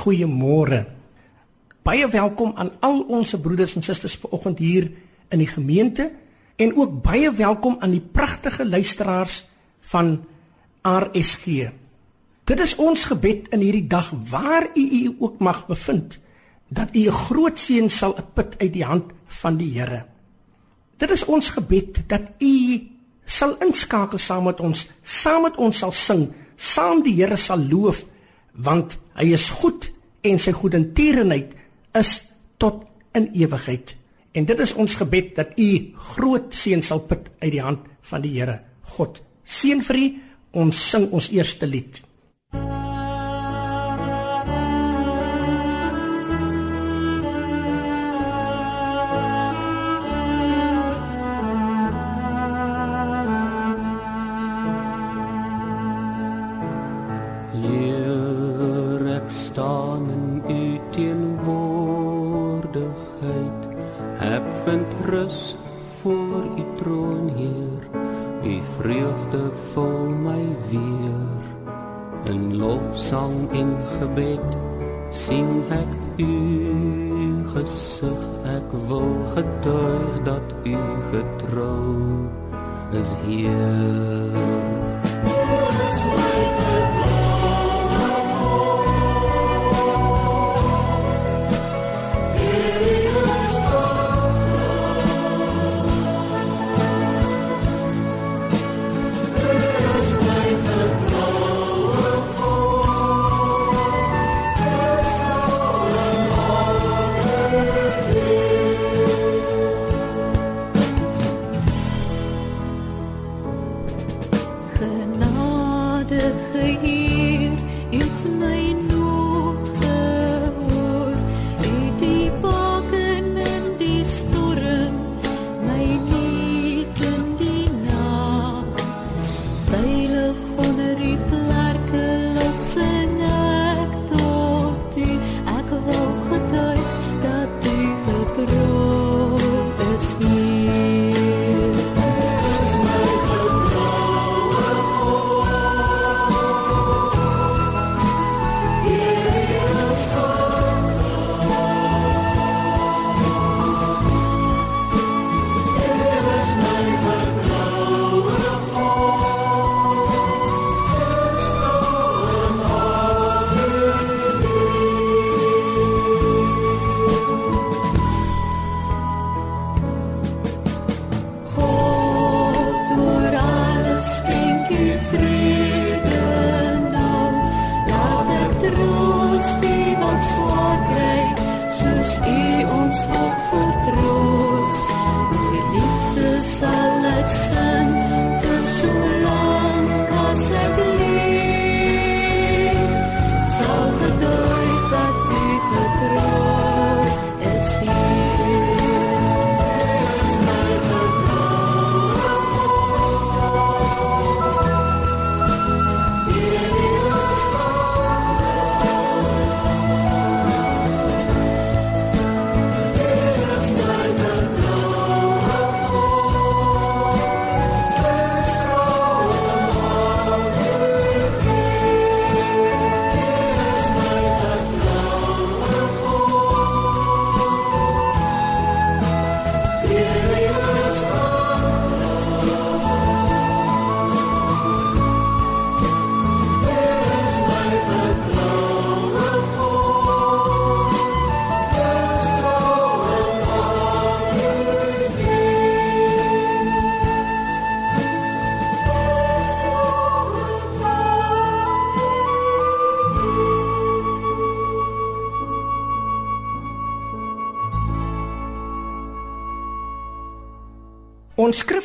goeiemôre. Baie welkom aan al ons broeders en susters vanoggend hier in die gemeente en ook baie welkom aan die pragtige luisteraars van RSG. Dit is ons gebed in hierdie dag waar u u ook mag bevind dat u 'n groot seën sal uitput uit die hand van die Here. Dit is ons gebed dat u sal inskakel saam met ons, saam met ons sal sing, saam die Here sal loof want hy is goed en sy goedertierenheid is tot in ewigheid. En dit is ons gebed dat u groot seën sal put uit die hand van die Here. God seën vir u. Ons sing ons eerste lied.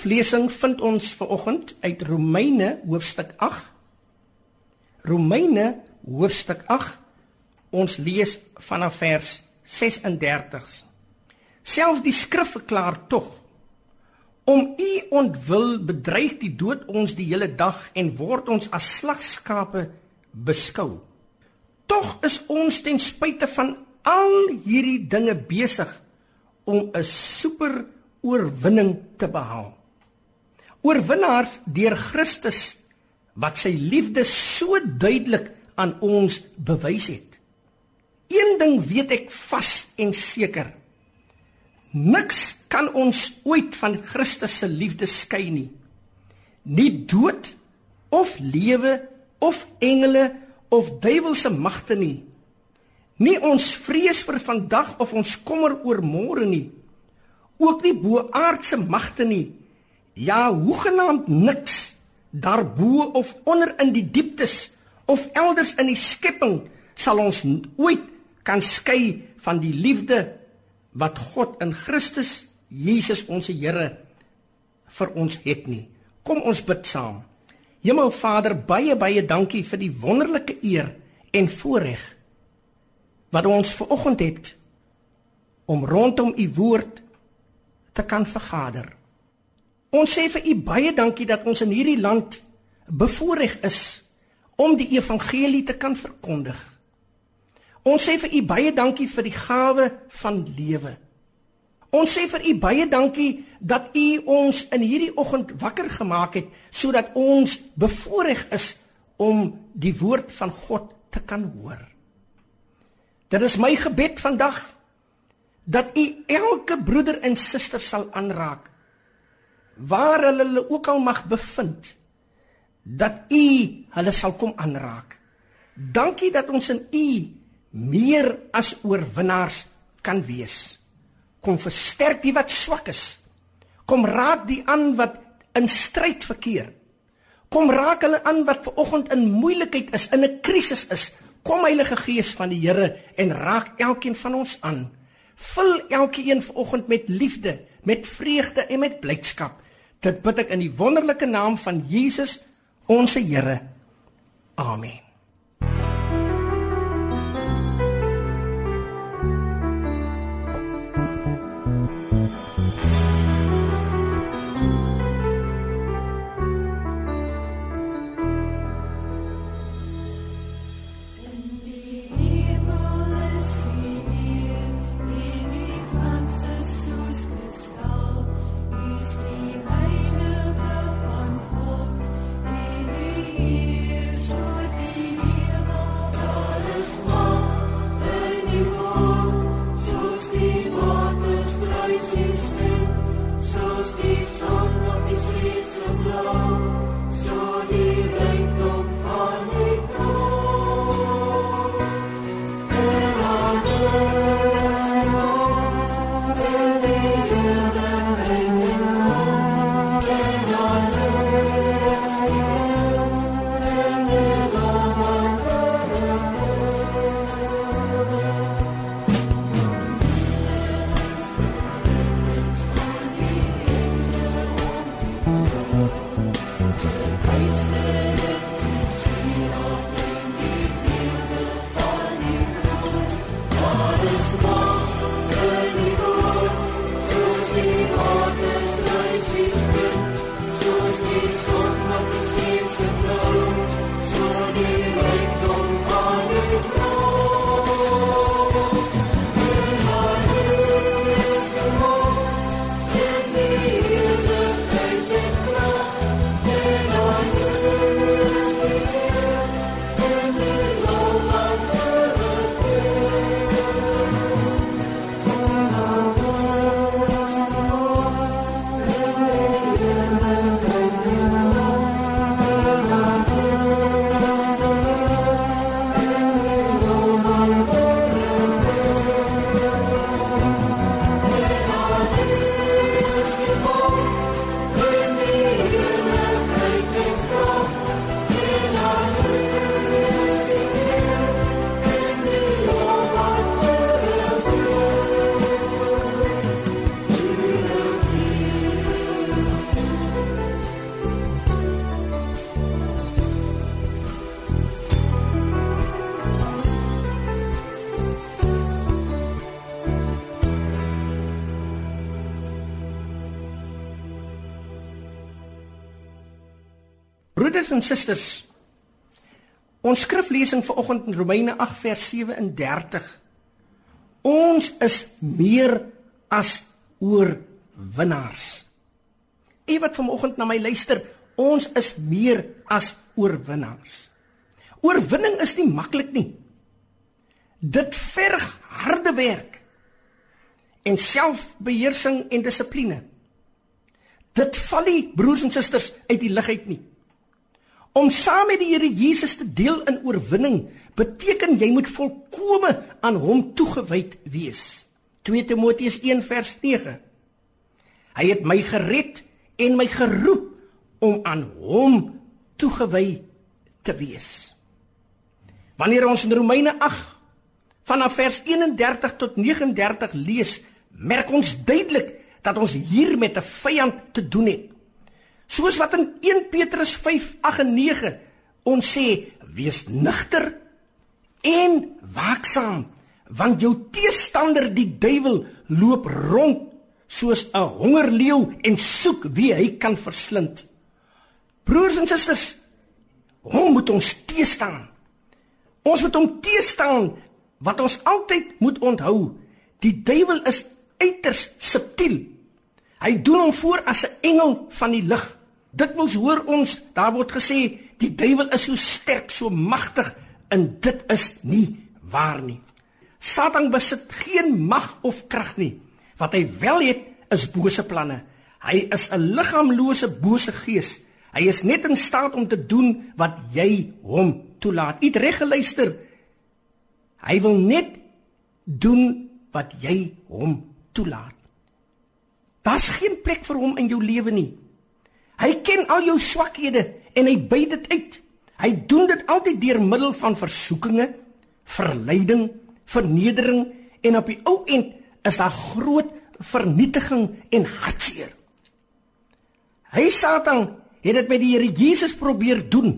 Skriflesing vind ons vanoggend uit Romeine hoofstuk 8. Romeine hoofstuk 8. Ons lees vanaf vers 36. Selfs die skrif verklaar tog om u ontwil bedreig die dood ons die hele dag en word ons as slagskape beskou. Tog is ons ten spyte van al hierdie dinge besig om 'n super oorwinning te behaal. Oorwinnaars deur Christus wat sy liefde so duidelik aan ons bewys het. Een ding weet ek vas en seker. Niks kan ons ooit van Christus se liefde skei nie. Nie dood of lewe of engele of duiwelse magte nie. Nie ons vrees vir vandag of ons kommer oor môre nie. Ook nie boaardse magte nie. Ja, hoegenaamd niks daarbo of onder in die dieptes of elders in die skepping sal ons ooit kan skei van die liefde wat God in Christus Jesus ons Here vir ons het nie. Kom ons bid saam. Hemelvader, baie baie dankie vir die wonderlike eer en voorreg wat ons ver oggend het om rondom u woord te kan vergader. Ons sê vir u baie dankie dat ons in hierdie land bevoorreg is om die evangelie te kan verkondig. Ons sê vir u baie dankie vir die gawe van lewe. Ons sê vir u baie dankie dat u ons in hierdie oggend wakker gemaak het sodat ons bevoorreg is om die woord van God te kan hoor. Dit is my gebed vandag dat u elke broeder en suster sal aanraak waar hulle hulle ook al mag bevind dat u hulle sal kom aanraak. Dankie dat ons in u meer as oorwinnaars kan wees kom versterk die wat swak is. Kom raak die aan wat in stryd verkeer. Kom raak hulle aan wat ver oggend in moeilikheid is, in 'n krisis is. Kom Heilige Gees van die Here en raak elkeen van ons aan. Vul elkeen vanoggend met liefde, met vreugde en met blydskap. Dit bid ek in die wonderlike naam van Jesus, ons Here. Amen. Susters, ons skriflesing vanoggend in Romeine 8 vers 37. Ons is meer as oorwinnaars. En wat vanoggend na my luister, ons is meer as oorwinnaars. Oorwinning is nie maklik nie. Dit verg harde werk en selfbeheersing en dissipline. Dit val nie broers en susters uit die lug uit nie. Om saam met die Here Jesus te deel in oorwinning beteken jy moet volkome aan hom toegewyd wees. 2 Timoteus 1 vers 9. Hy het my gered en my geroep om aan hom toegewy te wees. Wanneer ons in Romeine 8 vanaf vers 31 tot 39 lees, merk ons duidelik dat ons hier met 'n vyand te doen het. Soos wat in 1 Petrus 5:8 en 9 ons sê, wees nigter en waaksaam, want jou teestander die duiwel loop rond soos 'n hongerleeu en soek wie hy kan verslind. Broers en susters, hom moet ons teestaan. Ons moet hom teestaan wat ons altyd moet onthou. Die duiwel is uiters subtiel. Hy doen hom voor as 'n engel van die lig. Dit wil hoor ons, daar word gesê die duiwel is so sterk, so magtig en dit is nie waar nie. Satan besit geen mag of krag nie. Wat hy wel het is bose planne. Hy is 'n liggaamlose bose gees. Hy is net in staat om te doen wat jy hom toelaat. U het reg geluister. Hy wil net doen wat jy hom toelaat. Daar's geen plek vir hom in jou lewe nie. Hy ken al jou swakhede en hy by dit uit. Hy doen dit altyd deur middel van versoekinge, verleiding, vernedering en op die ou end is daar groot vernietiging en hartseer. Hy Satan het dit met die Here Jesus probeer doen,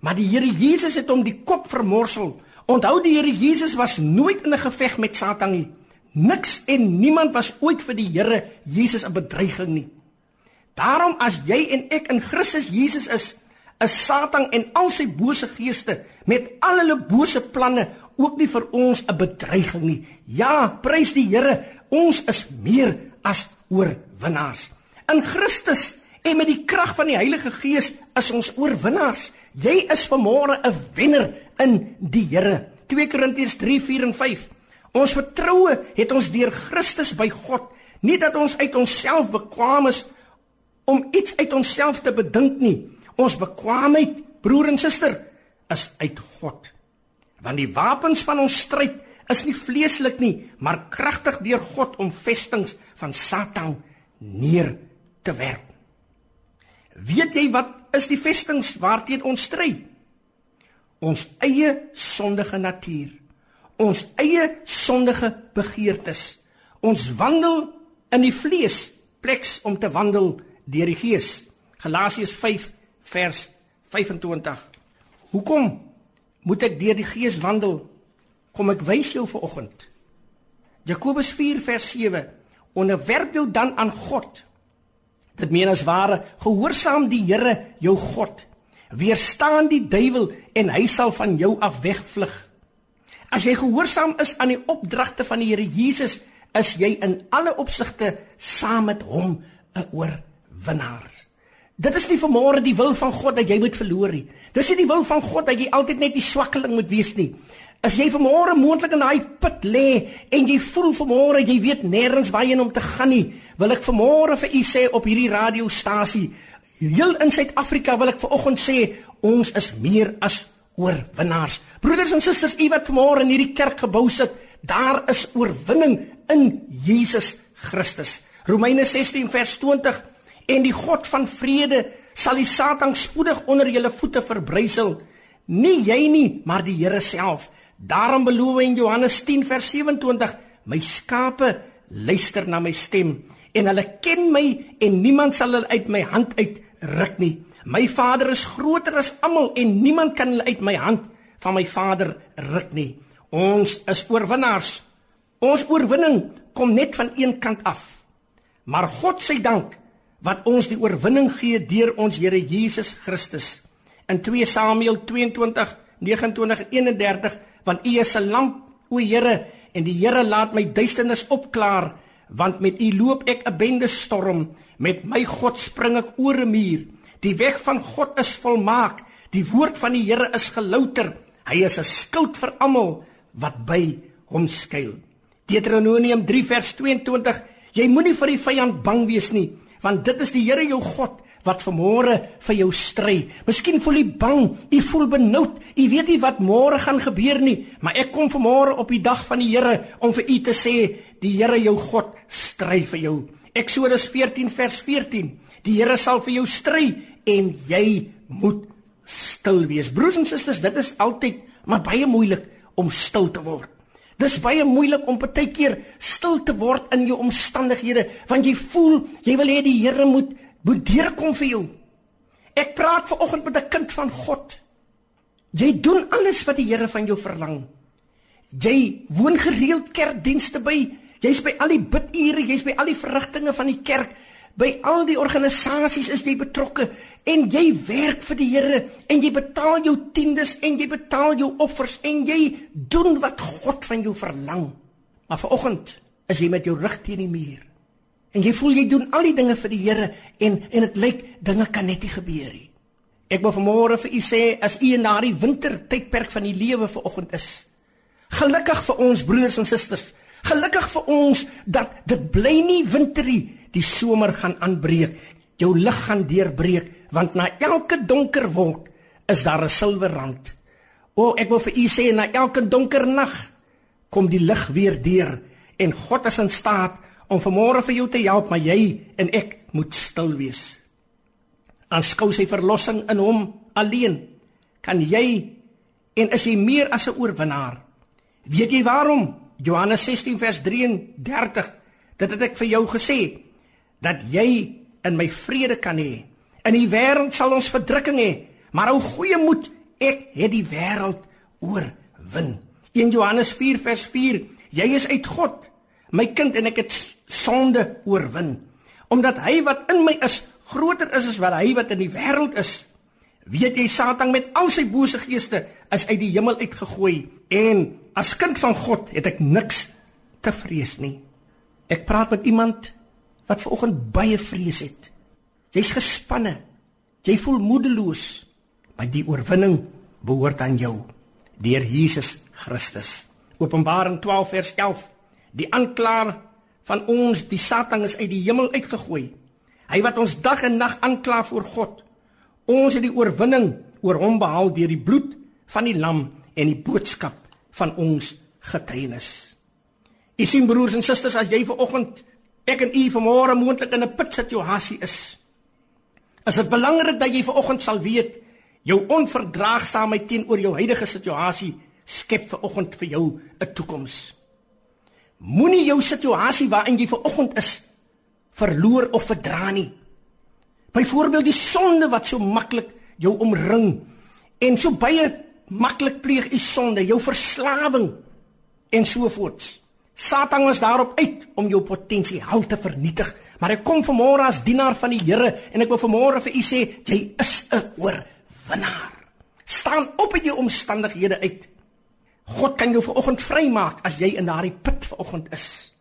maar die Here Jesus het hom die kop vermorsel. Onthou die Here Jesus was nooit in 'n geveg met Satan nie. Niks en niemand was ooit vir die Here Jesus 'n bedreiging nie. Daarom as jy en ek in Christus Jesus is, is Satan en al sy bose geeste met al hulle bose planne ook nie vir ons 'n bedreiging nie. Ja, prys die Here, ons is meer as oorwinnaars. In Christus en met die krag van die Heilige Gees is ons oorwinnaars. Jy is vanmôre 'n wenner in die Here. 2 Korintiërs 3:4 en 5 Ons vertroue het ons deur Christus by God, nie dat ons uit onsself bekwame is om iets uit onsself te bedink nie. Ons bekwaamheid, broer en suster, is uit God. Want die wapens van ons stryd is nie vleeslik nie, maar kragtig deur God om vestings van Satan neer te werp. Weet jy wat is die vestings waarteen ons stry? Ons eie sondige natuur ons eie sondige begeertes. Ons wandel in die vlees pleks om te wandel deur die gees. Galasiërs 5 vers 25. Hoekom moet ek deur die gees wandel? Kom ek wys jou vanoggend. Jakobus 4 vers 7. Onderwerp jou dan aan God. Dit meen as ware gehoorsaam die Here jou God. Weerstaan die duiwel en hy sal van jou af wegvlug. As jy gehoorsaam is aan die opdragte van die Here Jesus, is jy in alle opsigte saam met hom 'n oorwinnaar. Dit is nie vermoere die wil van God dat jy moet verloor nie. Dis nie die wil van God dat jy altyd net die swakkeling moet wees nie. As jy vermoere moontlik in daai put lê en jy voel vermoere jy weet nêrens waarheen om te gaan nie, wil ek vermoere vir u sê op hierdie radiostasie, heel in Suid-Afrika wil ek vanoggend sê ons is meer as oorwinnaars. Broeders en susters, u wat vanmôre in hierdie kerk gebou sit, daar is oorwinning in Jesus Christus. Romeine 16 vers 20 en die God van vrede sal die Satan spoedig onder julle voete verbrysel. Nie jy nie, maar die Here self. Daarom beloof hy in Johannes 10 vers 27, my skape luister na my stem en hulle ken my en niemand sal hulle uit my hand uit ruk nie. My Vader is groter as almal en niemand kan hulle uit my hand van my Vader ruk nie. Ons is oorwinnaars. Ons oorwinning kom net van een kant af. Maar God se dank wat ons die oorwinning gee deur ons Here Jesus Christus. In 2 Samuel 22 29 31 want U is 'n lamp o Here en die Here laat my duisternis opklaar want met U loop ek 'n bende storm met my God spring ek oor 'n muur Die weg van God is volmaak. Die woord van die Here is gelouter. Hy is 'n skild vir almal wat by hom skuil. Deuteronomium 3 vers 22: Jy moenie vir die vyand bang wees nie, want dit is die Here jou God wat vanmôre vir jou stry. Miskien voel jy bang, jy voel benoud, jy weet nie wat môre gaan gebeur nie, maar ek kom vanmôre op die dag van die Here om vir u te sê, die Here jou God stry vir jou. Eksodus 14 vers 14. Die Here sal vir jou stry en jy moet stil wees. Broers en susters, dit is altyd maar baie moeilik om stil te word. Dis baie moeilik om partykeer stil te word in jou omstandighede want jy voel jy wil hê die Here moet moet deurkom vir jou. Ek praat ver oggend met 'n kind van God. Jy doen alles wat die Here van jou verlang. Jy woon gereeld kerkdienste by. Jy's by al die bidure, jy's by al die verrigtinge van die kerk. By al die organisasies is jy betrokke en jy werk vir die Here en jy betaal jou tiendes en jy betaal jou offers en jy doen wat God van jou verlang. Maar vanoggend is jy met jou rug teen die muur. En jy voel jy doen al die dinge vir die Here en en dit lyk dinge kan net nie gebeur nie. Ek wil vanmôre vir u sê as u in daardie wintertydperk van die lewe vanoggend is. Gelukkig vir ons broeders en susters. Gelukkig vir ons dat dit bly nie winter nie die somer gaan aanbreek, jou lig gaan deurbreek, want na elke donker wolk is daar 'n silwer rand. O, ek wil vir u sê na elke donker nag kom die lig weer deur en God is in staat om vanmôre vir jou te help, maar jy en ek moet stil wees. Aanskou sy verlossing in hom alleen. Kan jy en is jy meer as 'n oorwinnaar? Weet jy waarom? Johannes 16 vers 33. Dit het ek vir jou gesê dat jy in my vrede kan hê. In die wêreld sal ons verdrukking hê, maar hou goeie moed, ek het die wêreld oorwin. 1 Johannes 4 vers 4. Jy is uit God, my kind en ek het sonde oorwin. Omdat hy wat in my is groter is as wat hy wat in die wêreld is. Weet jy Satan met al sy bose geeste is uit die hemel uitgegooi en as kind van God het ek niks te vrees nie. Ek praat met iemand wat vanoggend baie vrees het. Jy's gespanne. Jy voel moedeloos. Maar die oorwinning behoort aan jou deur Jesus Christus. Openbaring 12 vers 11. Die aanklaer van ons, die Satan is uit die hemel uitgegooi. Hy wat ons dag en nag aankla voor God. Ons het die oorwinning oor hom behaal deur die bloed van die lam en die boodskap van ons getuienis. U sien broers en susters as jy ver oggend ek en u vanmôre moontlik in 'n put situasie is. Is dit belangrik dat jy vanoggend sal weet jou onverdraagsaamheid teenoor jou huidige situasie skep vanoggend vir jou 'n toekoms. Moenie jou situasie waarin jy vanoggend is verloor of verdra nie. Byvoorbeeld die sonde wat so maklik jou omring en so baie maklik pleeg u sonde, jou verslawing en so voorts. Satan was daarop uit om jou potensiaal te vernietig. Maar ek kom vanmôre as dienaar van die Here en ek wil vanmôre vir u sê jy is 'n oorwinnaar. Staan op in jou omstandighede uit. God kan jou vanoggend vrymaak as jy in daardie put vanoggend is.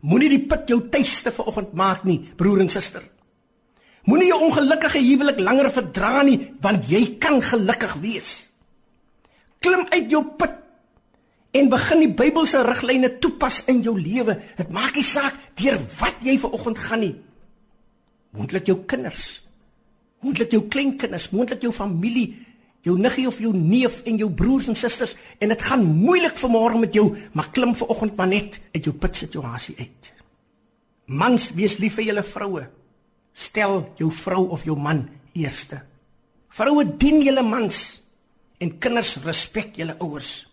Moenie die put jou tuiste vanoggend maak nie, broer en suster. Moenie jou ongelukkige huwelik langer verdra nie, want jy kan gelukkig wees. Klim uit jou put en begin die Bybelse riglyne toepas in jou lewe. Dit maak nie saak deur wat jy ver oggend gaan nie. Moontlik jou kinders. Moontlik jou kleinkinders, moontlik jou familie, jou niggie of jou neef en jou broers en susters en dit gaan moeilik vanmôre met jou, maar klim ver oggend maar net uit jou put situasie uit. Mans, wees lief vir julle vroue. Stel jou vrou of jou man eerste. Vroue dien julle mans en kinders respek julle ouers.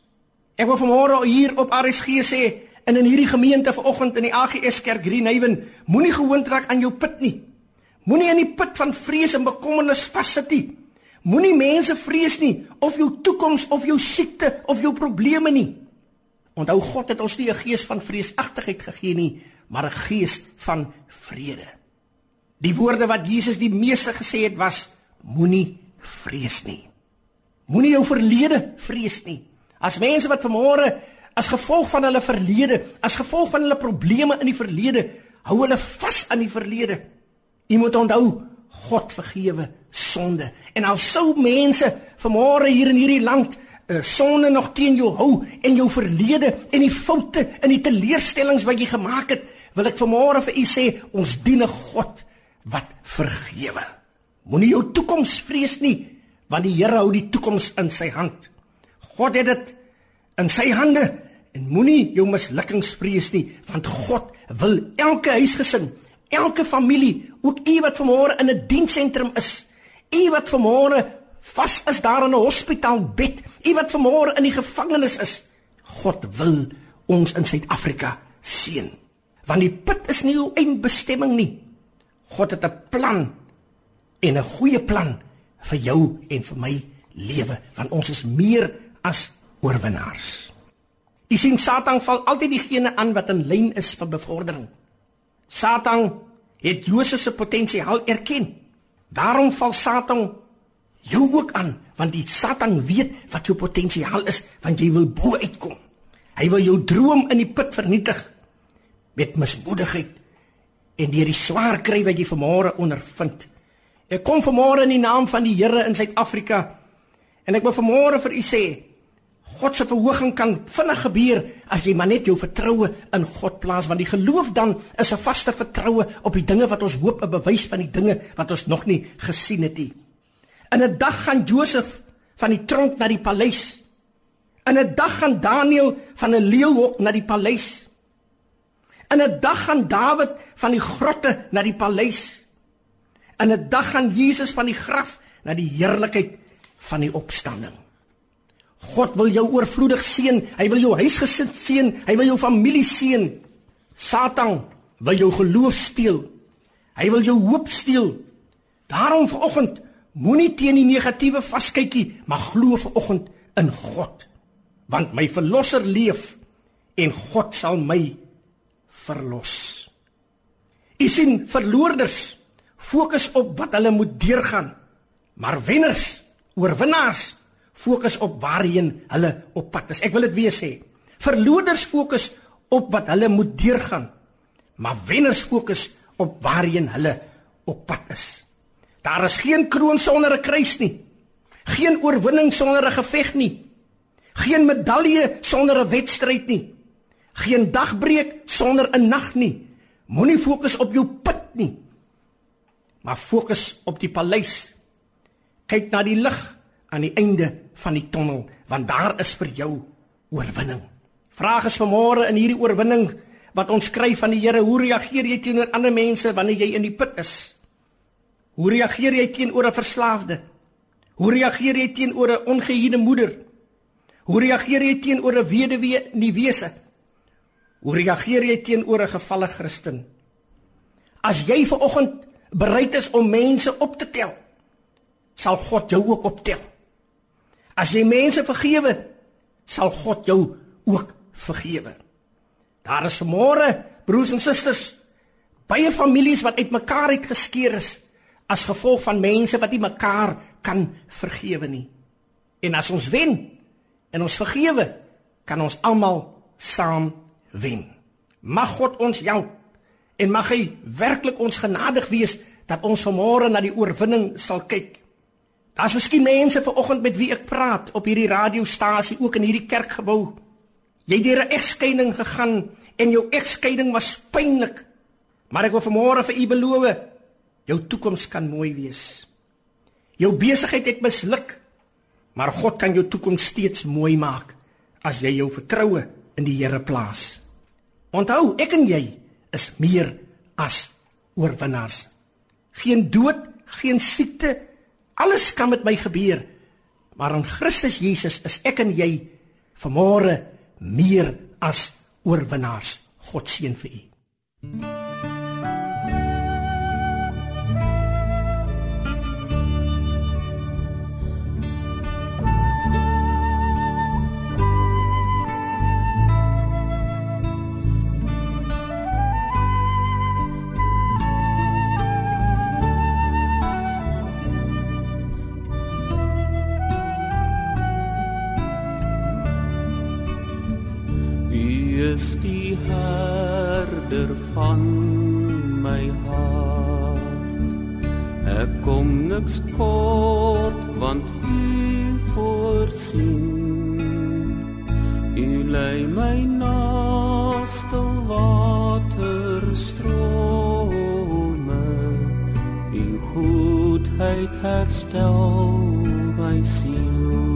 Ek wil vanmôre hier op RSG sê en in hierdie gemeente vanoggend in die AGS Kerk Greenhaven, moenie gewoond raak aan jou put nie. Moenie in die put van vrees en bekommernis vassit nie. Moenie mense vrees nie of jou toekoms of jou siekte of jou probleme nie. Onthou God het ons nie 'n gees van vreesagtigheid gegee nie, maar 'n gees van vrede. Die woorde wat Jesus die meeste gesê het was: Moenie vrees nie. Moenie jou verlede vrees nie. As mense wat vanmôre as gevolg van hulle verlede, as gevolg van hulle probleme in die verlede, hou hulle vas aan die verlede. Jy moet onthou, God vergewe sonde. En al sou mense vanmôre hier in hierdie land uh, sonde nog teen jou hou en jou verlede en die foute en die teleurstellings wat jy gemaak het, wil ek vanmôre vir u sê, ons dien 'n God wat vergewe. Moenie jou toekoms vrees nie, want die Here hou die toekoms in sy hand. God het dit in sy hande en moenie jou mislukkings vrees nie, want God wil elke huisgesin, elke familie, ook u wat vanmôre in 'n diensentrum is, u wat vanmôre vas is daar in 'n hospitaalbed, u wat vanmôre in die gevangenis is, God wil ons in Suid-Afrika seën. Want die put is nie jou eindbestemming nie. God het 'n plan en 'n goeie plan vir jou en vir my lewe, want ons is meer as oorwinnaars. Jy sien Satan val altyd diegene aan wat in lyn is vir bevordering. Satan het Josef se potensiaal erken. Daarom val Satan jou ook aan, want die Satan weet wat jou potensiaal is, want jy wil bo uitkom. Hy wil jou droom in die put vernietig met mismoedigheid en deur die swaar kry wat jy vanmôre ondervind. Ek kom vanmôre in die naam van die Here in Suid-Afrika en ek wil vanmôre vir u sê God se verhoging kan vinnig gebeur as jy maar net jou vertroue in God plaas want die geloof dan is 'n vaste vertroue op die dinge wat ons hoop 'n bewys van die dinge wat ons nog nie gesien het nie. In 'n dag gaan Josef van die tronk na die paleis. In 'n dag gaan Daniël van 'n leeuhok na die paleis. In 'n dag gaan Dawid van die grotte na die paleis. In 'n dag gaan Jesus van die graf na die heerlikheid van die opstanding. God wil jou oorvloedig seën. Hy wil jou huisgesin seën. Hy wil jou familie seën. Satan wil jou geloof steel. Hy wil jou hoop steel. Daarom vanoggend moenie teen die negatiewe vaskykie, maar glo vanoggend in God. Want my verlosser leef en God sal my verlos. U sien, verloorders fokus op wat hulle moet deurgaan, maar wenners, oorwinnaars fokus op waarheen hulle op pad is. Ek wil dit weer sê. Verloders fokus op wat hulle moet deurgaan, maar wenners fokus op waarheen hulle op pad is. Daar is geen kroon sonder 'n kruis nie. Geen oorwinning sonder 'n geveg nie. Geen medalje sonder 'n wedstryd nie. Geen dagbreek sonder 'n nag nie. Moenie fokus op jou put nie. Maar fokus op die paleis. Kyk na die lig aan die einde van die tonnel, want daar is vir jou oorwinning. Vraag is vanmôre in hierdie oorwinning wat ons kry van die Here, hoe reageer jy teenoor ander mense wanneer jy in die put is? Hoe reageer jy teenoor 'n verslaafde? Hoe reageer jy teenoor 'n ongehuide moeder? Hoe reageer jy teenoor 'n weduwee in die wese? Hoe reageer jy teenoor 'n gevalle Christen? As jy ver oggend bereid is om mense op te tel, sal God jou ook optel. As jy mense vergewe, sal God jou ook vergewe. Daar is môre broers en susters baie families wat uitmekaar uit geskeur is as gevolg van mense wat nie mekaar kan vergewe nie. En as ons wen en ons vergewe, kan ons almal saam wen. Mag God ons help en mag hy werklik ons genadig wees dat ons vanmôre na die oorwinning sal kyk Daar's miskien mense vanoggend met wie ek praat op hierdie radiostasie, ook in hierdie kerkgebou. Jy het deur 'n egskeiding gegaan en jou egskeiding was pynlik. Maar ek wil vanmôre vir u beloof, jou toekoms kan mooi wees. Jou besigheid het misluk, maar God kan jou toekoms steeds mooi maak as jy jou vertroue in die Here plaas. Onthou, ek en jy is meer as oorwinnaars. Geen dood, geen siekte, Alles kan met my gebeur. Maar in Christus Jesus is ek en jy vanmôre meer as oorwinnaars. God seën vir u. kort want u voorsien. U lei my naaste waterstrome. U goedheid herstel my siel.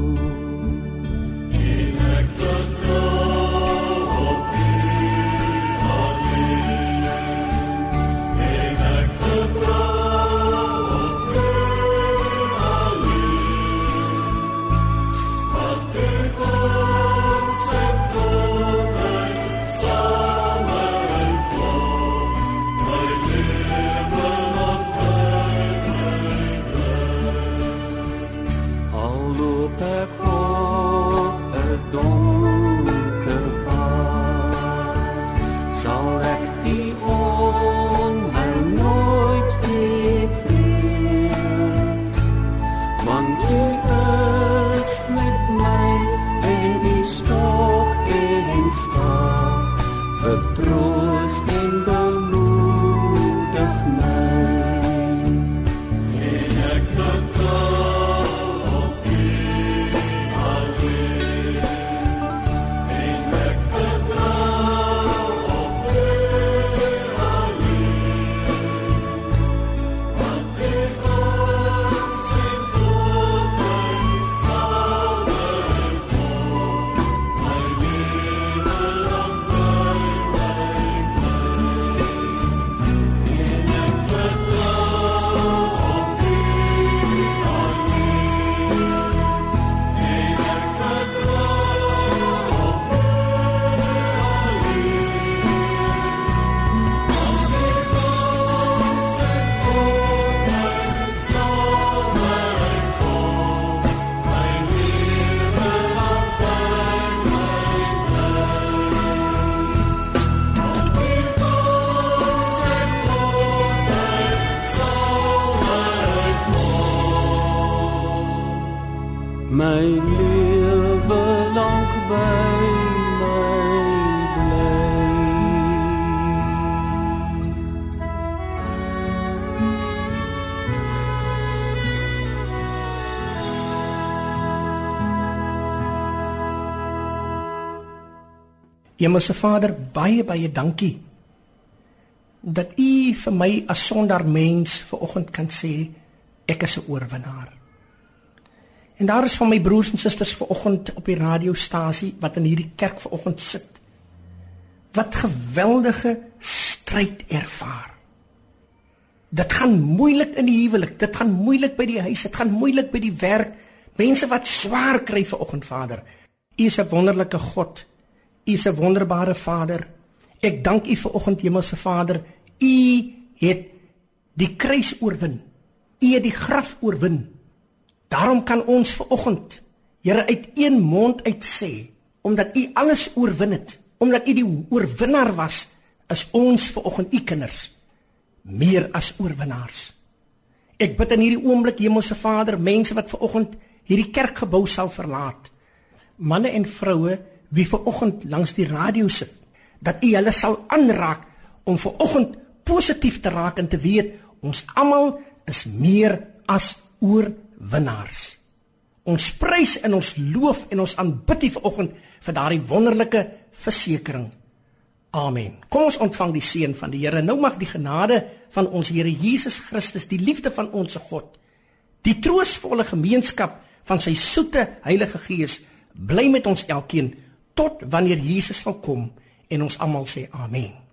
Vertroos en Hemelse Vader, baie baie dankie dat U vir my as sonder mens vanoggend kan sê ek is 'n oorwinnaar. En daar is van my broers en susters vanoggend op die radiostasie wat in hierdie kerk vanoggend sit. Wat geweldige stryd ervaar. Dit gaan moeilik in die huwelik, dit gaan moeilik by die huis, dit gaan moeilik by die werk. Mense wat swaar kry vanoggend, Vader. U is 'n wonderlike God. U is 'n wonderbare Vader. Ek dank U vanoggend, Hemelse Vader. U het die kruis oorwin. U het die graf oorwin. Daarom kan ons vanoggend Here uit een mond uit sê, omdat U alles oorwin het, omdat U die oorwinnaar was, is ons vanoggend U kinders meer as oorwinnaars. Ek bid in hierdie oomblik Hemelse Vader, mense wat vanoggend hierdie kerkgebou sal verlaat. Manne en vroue wie vanoggend langs die radio sit, dat U hulle sal aanraak om vanoggend positief te raak en te weet ons almal is meer as oorwinnaars. Ons prys en ons loof en ons aanbid U vanoggend vir daardie wonderlike versekering. Amen. Kom ons ontvang die seën van die Here. Nou mag die genade van ons Here Jesus Christus, die liefde van ons God, die troostvolle gemeenskap van sy soete Heilige Gees bly met ons elkeen tot wanneer Jesus sal kom en ons almal sê amen.